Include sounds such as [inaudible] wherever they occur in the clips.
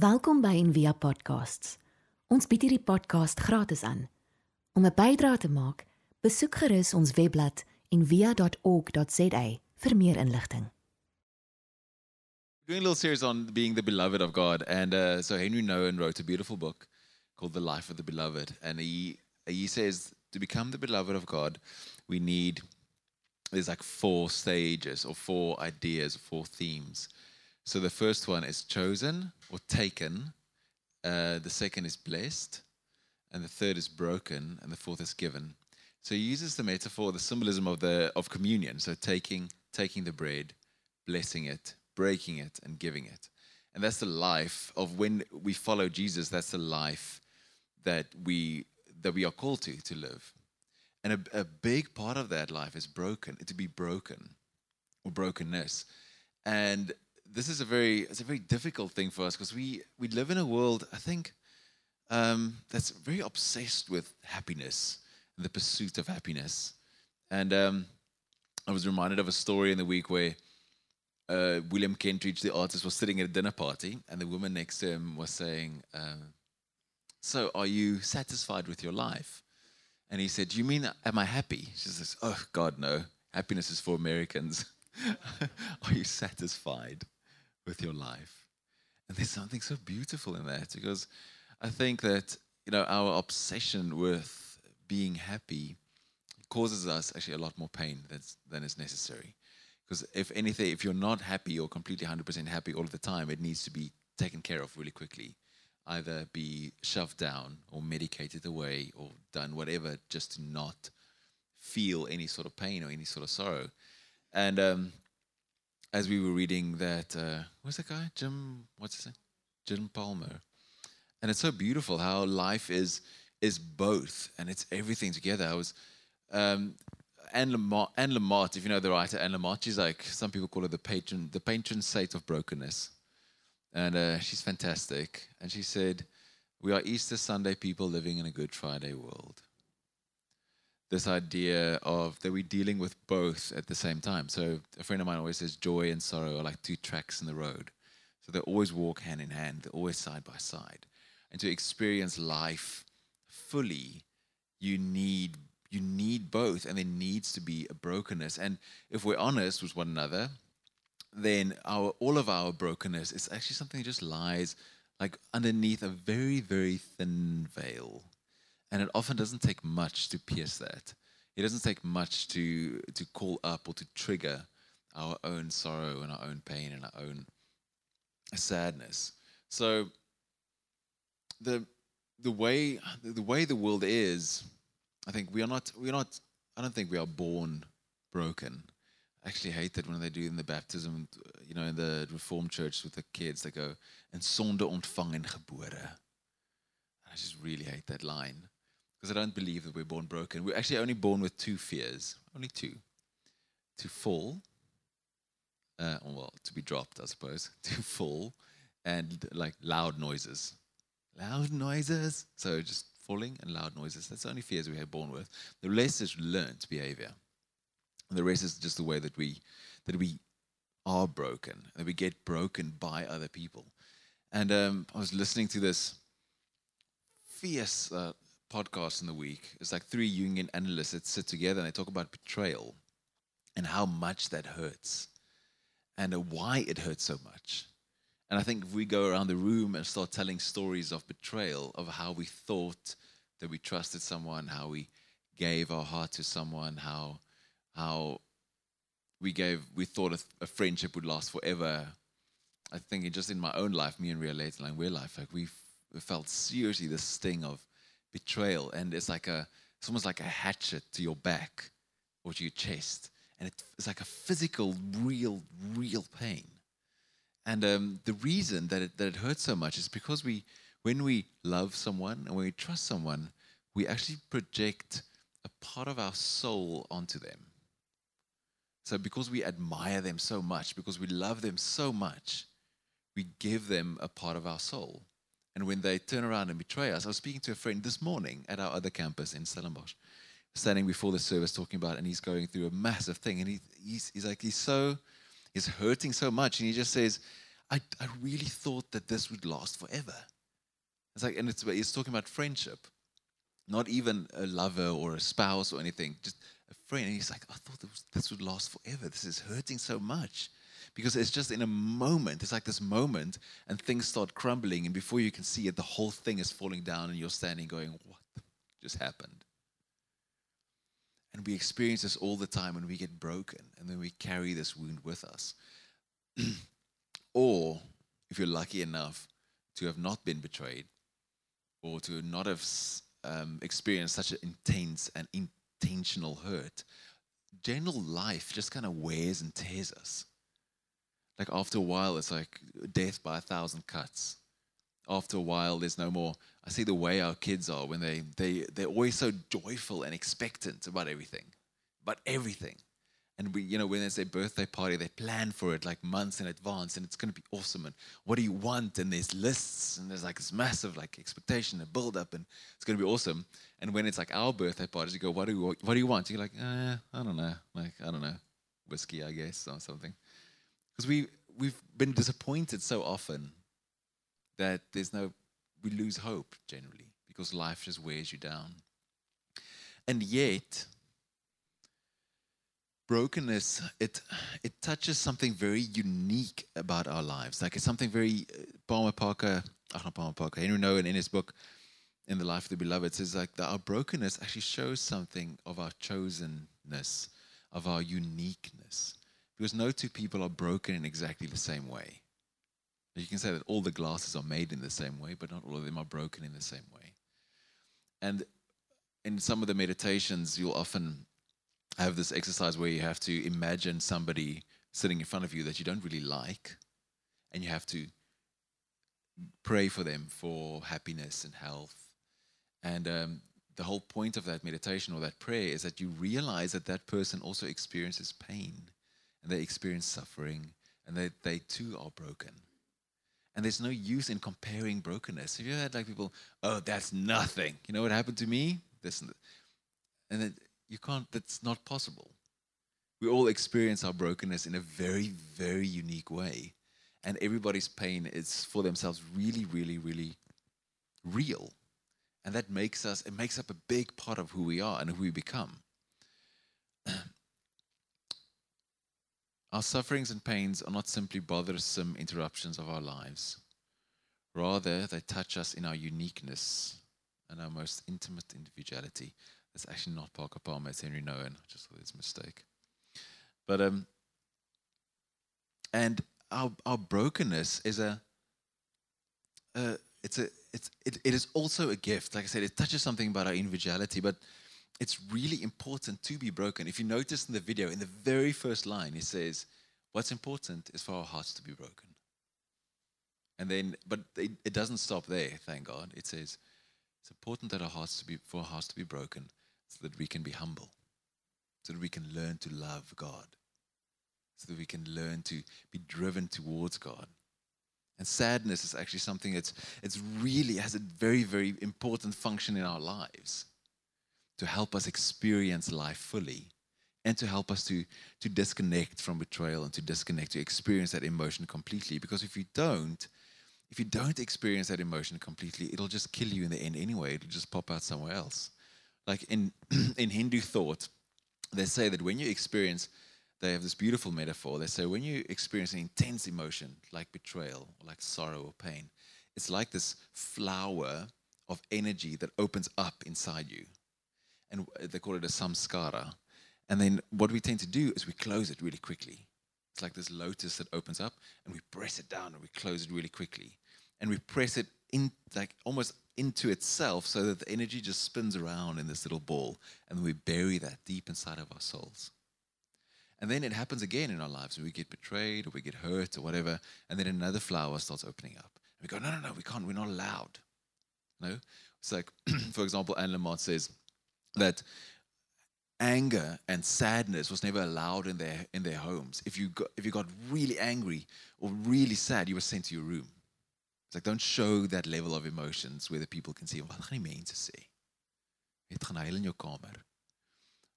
Welkom by Envia Podcasts. Ons bied hierdie podcast gratis aan. Om 'n bydrae te maak, besoek gerus ons webblad en via.org.za vir meer inligting. doing a little series on being the beloved of God, and uh, so Henry Nouwen wrote a beautiful book called "The Life of the Beloved," and he he says to become the beloved of God, we need there's like four stages or four ideas, four themes. So the first one is chosen or taken, uh, the second is blessed, and the third is broken, and the fourth is given. So he uses the metaphor, the symbolism of the of communion. So taking taking the bread, blessing it, breaking it, and giving it. And that's the life of when we follow Jesus. That's the life that we that we are called to to live. And a, a big part of that life is broken, to be broken, or brokenness. And this is a very it's a very difficult thing for us because we we live in a world I think um, that's very obsessed with happiness and the pursuit of happiness. And um, I was reminded of a story in the week where uh, William Kentridge, the artist, was sitting at a dinner party, and the woman next to him was saying, um, "So, are you satisfied with your life?" And he said, "Do you mean am I happy?" She says, "Oh God, no. Happiness is for Americans. [laughs] are you satisfied with your life?" And there's something so beautiful in that because I think that you know our obsession with being happy causes us actually a lot more pain than is necessary. Because if anything, if you're not happy or completely 100% happy all the time, it needs to be taken care of really quickly. Either be shoved down or medicated away or done whatever just to not feel any sort of pain or any sort of sorrow. And um, as we were reading that, uh, what's that guy? Jim, what's his name? Jim Palmer. And it's so beautiful how life is is both and it's everything together. I was um, Anne Lamott, Anne Lamott, if you know the writer Anne Lamott, she's like some people call her the patron, the patron saint of brokenness, and uh, she's fantastic. And she said, "We are Easter Sunday people living in a Good Friday world." This idea of that we're dealing with both at the same time. So a friend of mine always says joy and sorrow are like two tracks in the road. So they always walk hand in hand. They're always side by side. And to experience life fully, you need you need both, and there needs to be a brokenness. And if we're honest with one another, then our all of our brokenness is actually something that just lies like underneath a very, very thin veil. And it often doesn't take much to pierce that. It doesn't take much to to call up or to trigger our own sorrow and our own pain and our own sadness. So the the way the way the world is, I think we are not we are not. I don't think we are born broken. I actually hate that when they do in the baptism, you know, in the Reformed church with the kids, they go and sonde ontvang en gebore. I just really hate that line because I don't believe that we're born broken. We're actually only born with two fears, only two: to fall, uh, well, to be dropped, I suppose, [laughs] to fall, and like loud noises loud noises. So just falling and loud noises. That's the only fears we are born with. The rest is learned behavior. And the rest is just the way that we that we are broken, that we get broken by other people. And um, I was listening to this fierce uh, podcast in the week. It's like three Jungian analysts that sit together and they talk about betrayal and how much that hurts and why it hurts so much. And I think if we go around the room and start telling stories of betrayal, of how we thought that we trusted someone, how we gave our heart to someone, how how we gave we thought a, a friendship would last forever. I think just in my own life, me and Riolette, like we're life, like we felt seriously the sting of betrayal, and it's like a it's almost like a hatchet to your back or to your chest, and it's like a physical, real, real pain. And um, the reason that it, that it hurts so much is because we, when we love someone and when we trust someone, we actually project a part of our soul onto them. So, because we admire them so much, because we love them so much, we give them a part of our soul. And when they turn around and betray us, I was speaking to a friend this morning at our other campus in Stellenbosch, standing before the service talking about, and he's going through a massive thing. And he, he's, he's like, he's so, he's hurting so much. And he just says, I, I really thought that this would last forever. It's like, and it's, it's talking about friendship, not even a lover or a spouse or anything, just a friend. And he's like, I thought this would last forever. This is hurting so much because it's just in a moment. It's like this moment, and things start crumbling, and before you can see it, the whole thing is falling down, and you're standing going, What just happened? And we experience this all the time when we get broken, and then we carry this wound with us. [clears throat] or if you're lucky enough to have not been betrayed, or to not have um, experienced such an intense and intentional hurt, general life just kind of wears and tears us. Like after a while, it's like death by a thousand cuts. After a while, there's no more. I see the way our kids are when they they they're always so joyful and expectant about everything, about everything. And we, you know, when it's their birthday party, they plan for it like months in advance, and it's going to be awesome. And what do you want? And there's lists, and there's like this massive like expectation and build up, and it's going to be awesome. And when it's like our birthday parties, you go, "What do you, what do you want?" You're like, eh, "I don't know, like I don't know, whiskey, I guess, or something." Because we we've been disappointed so often that there's no we lose hope generally because life just wears you down. And yet, brokenness it it touches something very unique about our lives like it's something very uh, Palmer Parker oh not Palmer Parker Henry Nouwen in his book in the life of the beloved says like that our brokenness actually shows something of our chosenness of our uniqueness because no two people are broken in exactly the same way. You can say that all the glasses are made in the same way but not all of them are broken in the same way. And in some of the meditations you'll often have this exercise where you have to imagine somebody sitting in front of you that you don't really like, and you have to pray for them for happiness and health. And um, the whole point of that meditation or that prayer is that you realize that that person also experiences pain and they experience suffering and they, they too are broken. And there's no use in comparing brokenness. Have you had like people, oh, that's nothing. You know what happened to me? This and then you can't, that's not possible. We all experience our brokenness in a very, very unique way. And everybody's pain is for themselves really, really, really real. And that makes us, it makes up a big part of who we are and who we become. [clears throat] our sufferings and pains are not simply bothersome interruptions of our lives. Rather, they touch us in our uniqueness and our most intimate individuality. It's actually not Parker Palmer, it's Henry Nouwen. I just thought it's a mistake. But um and our our brokenness is a uh, it's a it's it, it is also a gift. Like I said, it touches something about our individuality, but it's really important to be broken. If you notice in the video, in the very first line, he says, What's important is for our hearts to be broken. And then, but it, it doesn't stop there, thank God. It says, it's important that our hearts to be for our hearts to be broken so that we can be humble, so that we can learn to love God, so that we can learn to be driven towards God. And sadness is actually something that's it's really has a very, very important function in our lives to help us experience life fully and to help us to, to disconnect from betrayal and to disconnect, to experience that emotion completely. Because if you don't, if you don't experience that emotion completely, it'll just kill you in the end anyway. It'll just pop out somewhere else like in [clears throat] in Hindu thought, they say that when you experience, they have this beautiful metaphor. They say when you experience an intense emotion like betrayal, or like sorrow or pain, it's like this flower of energy that opens up inside you, and they call it a samskara. And then what we tend to do is we close it really quickly. It's like this lotus that opens up, and we press it down, and we close it really quickly, and we press it in like almost into itself so that the energy just spins around in this little ball and we bury that deep inside of our souls. And then it happens again in our lives. We get betrayed or we get hurt or whatever, and then another flower starts opening up. And we go, no, no, no, we can't. We're not allowed. No? It's like, [clears throat] for example, Anne Lamott says that anger and sadness was never allowed in their in their homes. If you got, if you got really angry or really sad, you were sent to your room. It's like don't show that level of emotions where the people can see wat gaan die mense sê. Huil in jou kamer.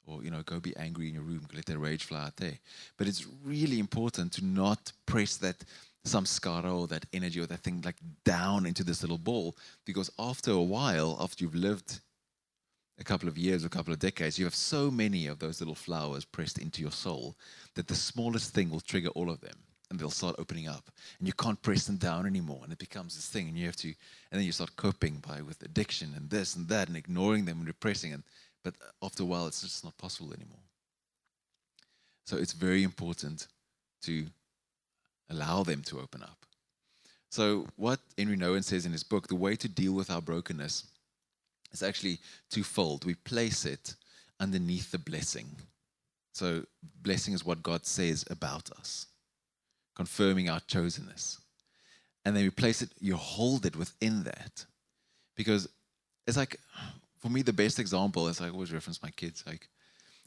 Or you know, go be angry in your room, let that rage fly out there. But it's really important to not press that samskara or that energy or that thing like down into this little ball. Because after a while, after you've lived a couple of years a couple of decades, you have so many of those little flowers pressed into your soul that the smallest thing will trigger all of them and they'll start opening up. And you can't press them down anymore and it becomes this thing and you have to and then you start coping by with addiction and this and that and ignoring them and repressing and but after a while it's just not possible anymore. So it's very important to allow them to open up. So what henry nouwen says in his book the way to deal with our brokenness is actually twofold we place it underneath the blessing so blessing is what god says about us confirming our chosenness. And then we place it, you hold it within that. Because it's like, for me, the best example is I always reference my kids. Like,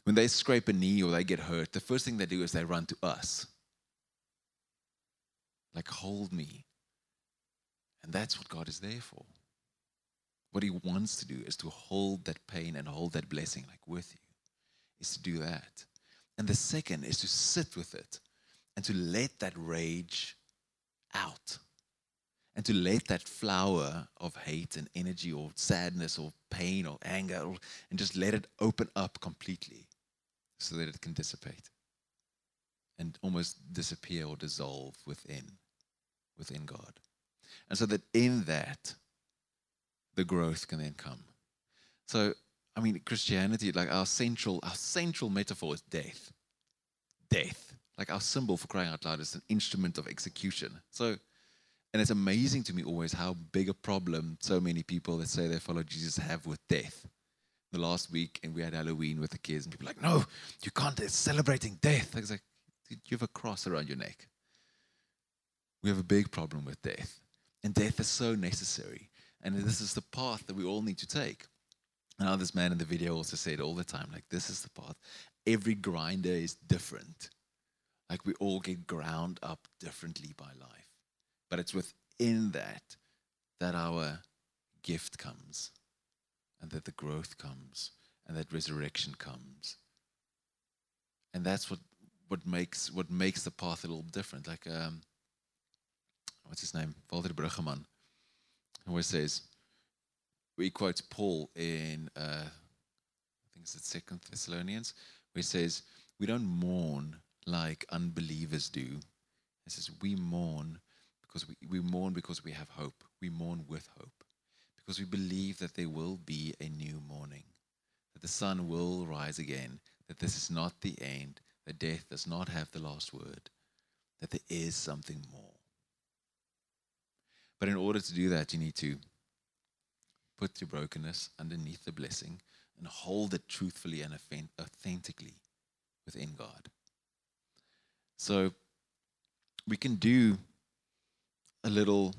when they scrape a knee or they get hurt, the first thing they do is they run to us. Like, hold me. And that's what God is there for. What He wants to do is to hold that pain and hold that blessing, like with you, is to do that. And the second is to sit with it and to let that rage out and to let that flower of hate and energy or sadness or pain or anger and just let it open up completely so that it can dissipate and almost disappear or dissolve within within God. And so that in that the growth can then come. So I mean Christianity like our central our central metaphor is death. Death like our symbol for crying out loud is an instrument of execution. So, and it's amazing to me always how big a problem so many people that say they follow Jesus have with death. The last week, and we had Halloween with the kids, and people like, no, you can't, it's celebrating death. I was like, you have a cross around your neck. We have a big problem with death. And death is so necessary. And this is the path that we all need to take. Now, this man in the video also said all the time, like, this is the path. Every grinder is different. Like we all get ground up differently by life. But it's within that that our gift comes and that the growth comes and that resurrection comes. And that's what what makes what makes the path a little different. Like um, what's his name? Walter Brueggemann always says we quote Paul in uh, I think it's the second Thessalonians, where he says, We don't mourn like unbelievers do. He says, We mourn because we, we mourn because we have hope. We mourn with hope because we believe that there will be a new morning, that the sun will rise again, that this is not the end, that death does not have the last word, that there is something more. But in order to do that, you need to put your brokenness underneath the blessing and hold it truthfully and authentically within God. So we can do a little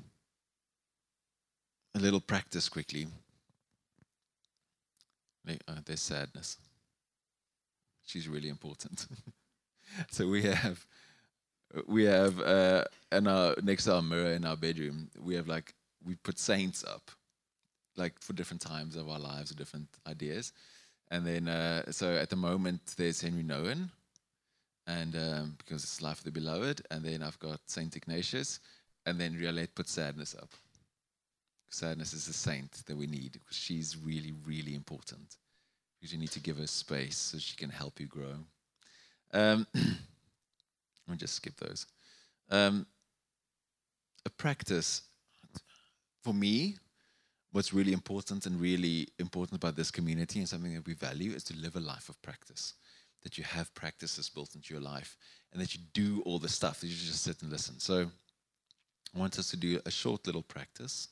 a little practice quickly. Uh, there's sadness. She's really important. [laughs] so we have we have uh, in our next to our mirror in our bedroom, we have like we put saints up, like for different times of our lives or different ideas. And then uh, so at the moment there's Henry Nouwen, and um, because it's Life of the Beloved, and then I've got Saint Ignatius, and then Riolette put Sadness up. Sadness is a saint that we need because she's really, really important. Because you need to give her space so she can help you grow. Um, [clears throat] let me just skip those. Um, a practice for me, what's really important and really important about this community and something that we value is to live a life of practice that you have practices built into your life and that you do all the stuff that you just sit and listen. So I want us to do a short little practice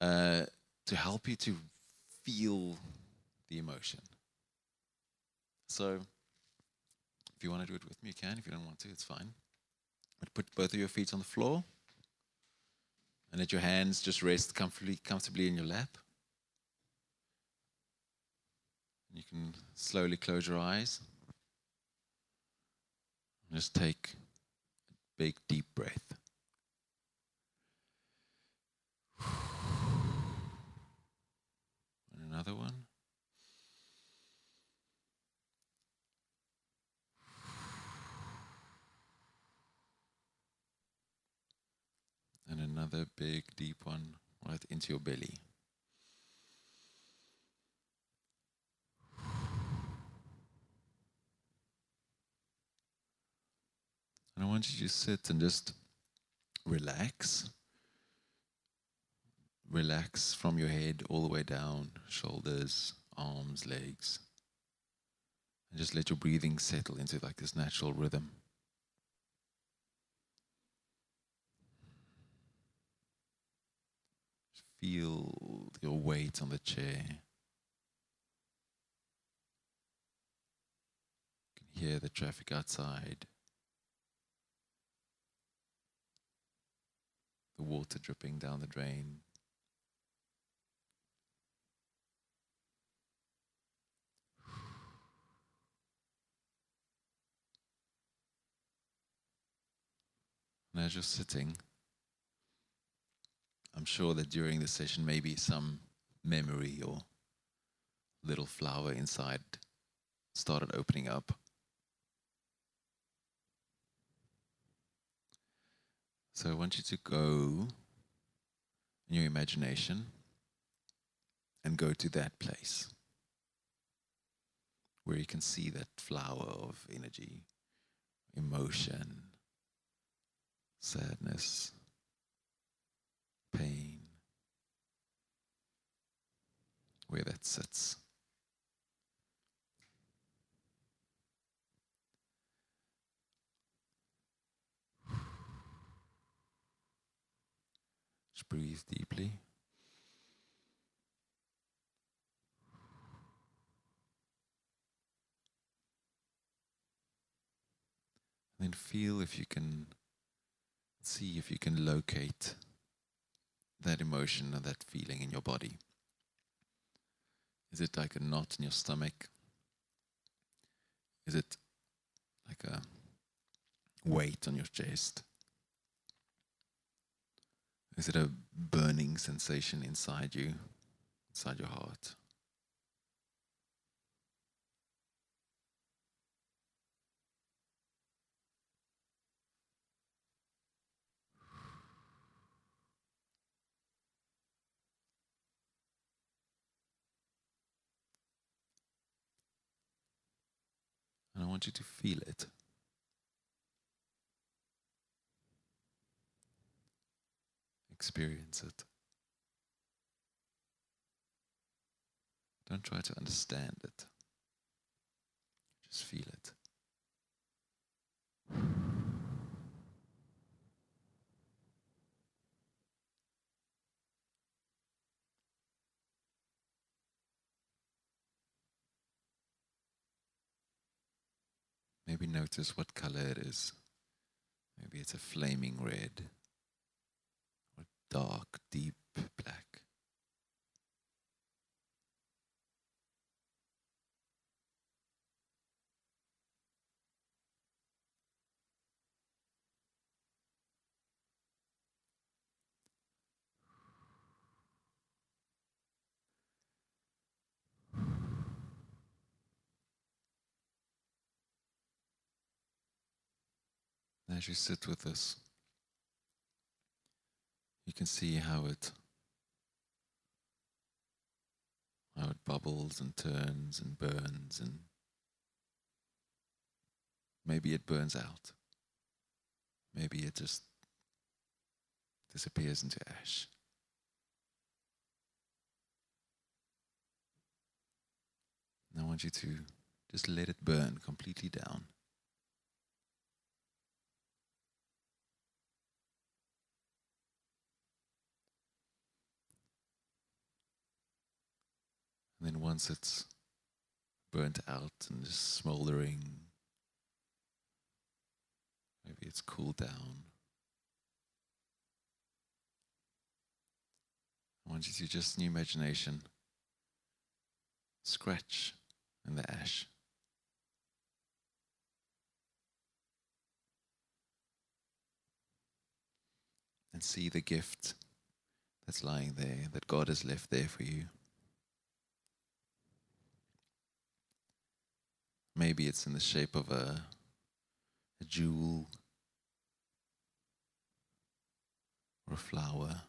uh, to help you to feel the emotion. So if you want to do it with me, you can. If you don't want to, it's fine. But put both of your feet on the floor and let your hands just rest comfortably, comfortably in your lap. You can slowly close your eyes. Just take a big, deep breath. And another one. Another big, deep one right into your belly. And I want you to sit and just relax. Relax from your head all the way down, shoulders, arms, legs. And just let your breathing settle into like this natural rhythm. Feel your weight on the chair. You can hear the traffic outside. The water dripping down the drain. And as you're sitting, I'm sure that during the session, maybe some memory or little flower inside started opening up. So I want you to go in your imagination and go to that place where you can see that flower of energy, emotion, sadness, pain, where that sits. Just breathe deeply. Then feel if you can see if you can locate that emotion or that feeling in your body. Is it like a knot in your stomach? Is it like a weight on your chest? Is it a burning sensation inside you, inside your heart? Want you to feel it. Experience it. Don't try to understand it. Just feel it. Maybe notice what color it is. Maybe it's a flaming red or dark, deep black. As you sit with this, you can see how it how it bubbles and turns and burns and maybe it burns out. Maybe it just disappears into ash. And I want you to just let it burn completely down. And then once it's burnt out and just smoldering, maybe it's cooled down. I want you to just in your imagination scratch in the ash. And see the gift that's lying there, that God has left there for you. Maybe it's in the shape of a, a jewel or a flower.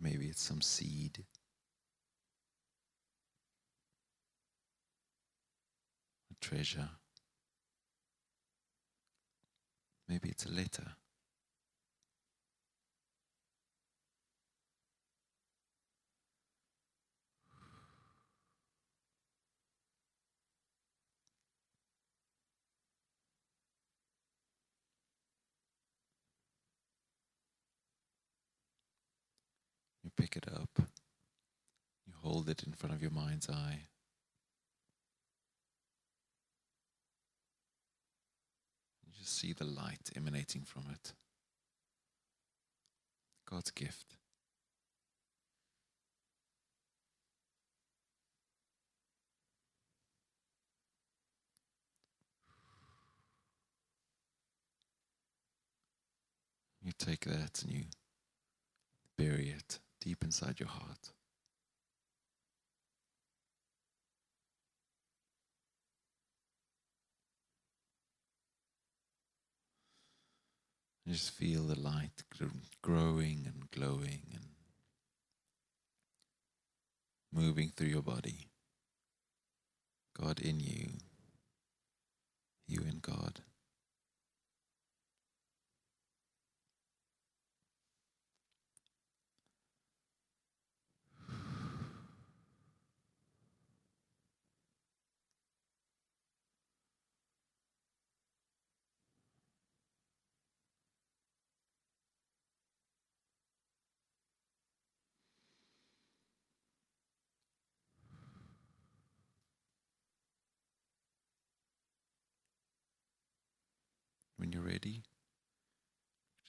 Maybe it's some seed. A treasure. Maybe it's a letter. Pick it up. You hold it in front of your mind's eye. You just see the light emanating from it. God's gift. You take that and you bury it deep inside your heart. Just feel the light growing and glowing and moving through your body. God in you, you in God. You're ready,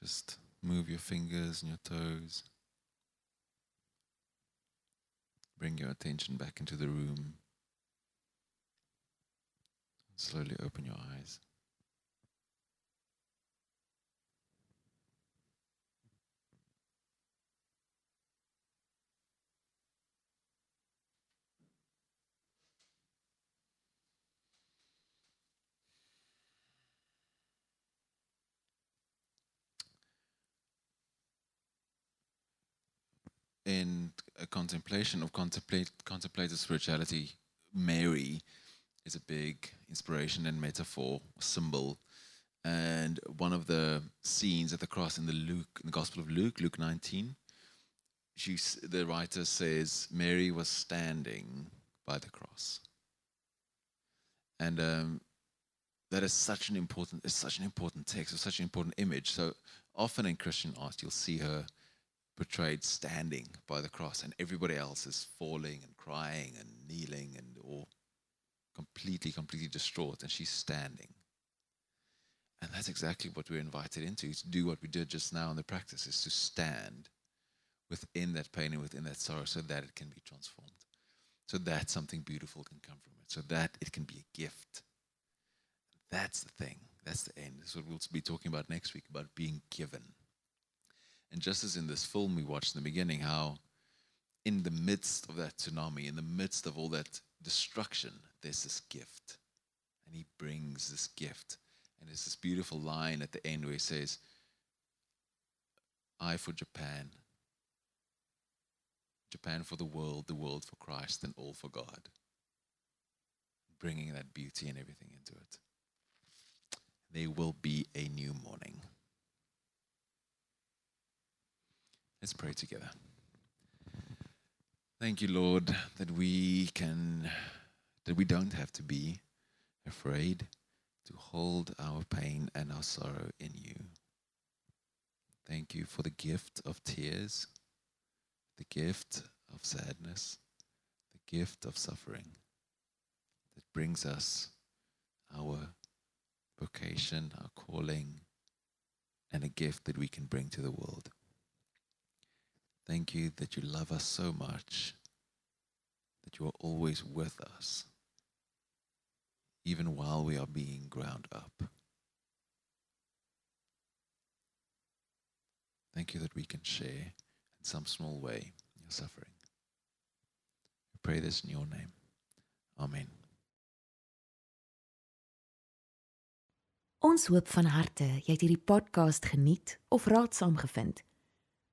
just move your fingers and your toes. Bring your attention back into the room. Slowly open your eyes. In a contemplation of contemplate contemplative spirituality, Mary is a big inspiration and metaphor, symbol. And one of the scenes at the cross in the Luke, in the Gospel of Luke, Luke 19, she, the writer says Mary was standing by the cross, and um, that is such an important, it's such an important text, it's such an important image. So often in Christian art, you'll see her portrayed standing by the cross, and everybody else is falling and crying and kneeling and all completely, completely distraught, and she's standing. And that's exactly what we're invited into to do what we did just now in the practice is to stand within that pain and within that sorrow so that it can be transformed. So that something beautiful can come from it. So that it can be a gift. That's the thing. That's the end. That's what we'll be talking about next week about being given. And just as in this film we watched in the beginning, how in the midst of that tsunami, in the midst of all that destruction, there's this gift. And he brings this gift. And there's this beautiful line at the end where he says, I for Japan, Japan for the world, the world for Christ, and all for God. Bringing that beauty and everything into it. There will be a new morning. Let's pray together. Thank you, Lord, that we can, that we don't have to be afraid to hold our pain and our sorrow in you. Thank you for the gift of tears, the gift of sadness, the gift of suffering that brings us our vocation, our calling, and a gift that we can bring to the world. Thank you that you love us so much, that you are always with us, even while we are being ground up. Thank you that we can share in some small way your suffering. We pray this in your name. Amen. Ons hoop van harte jy het hierdie podcast geniet of raadsaam gevind.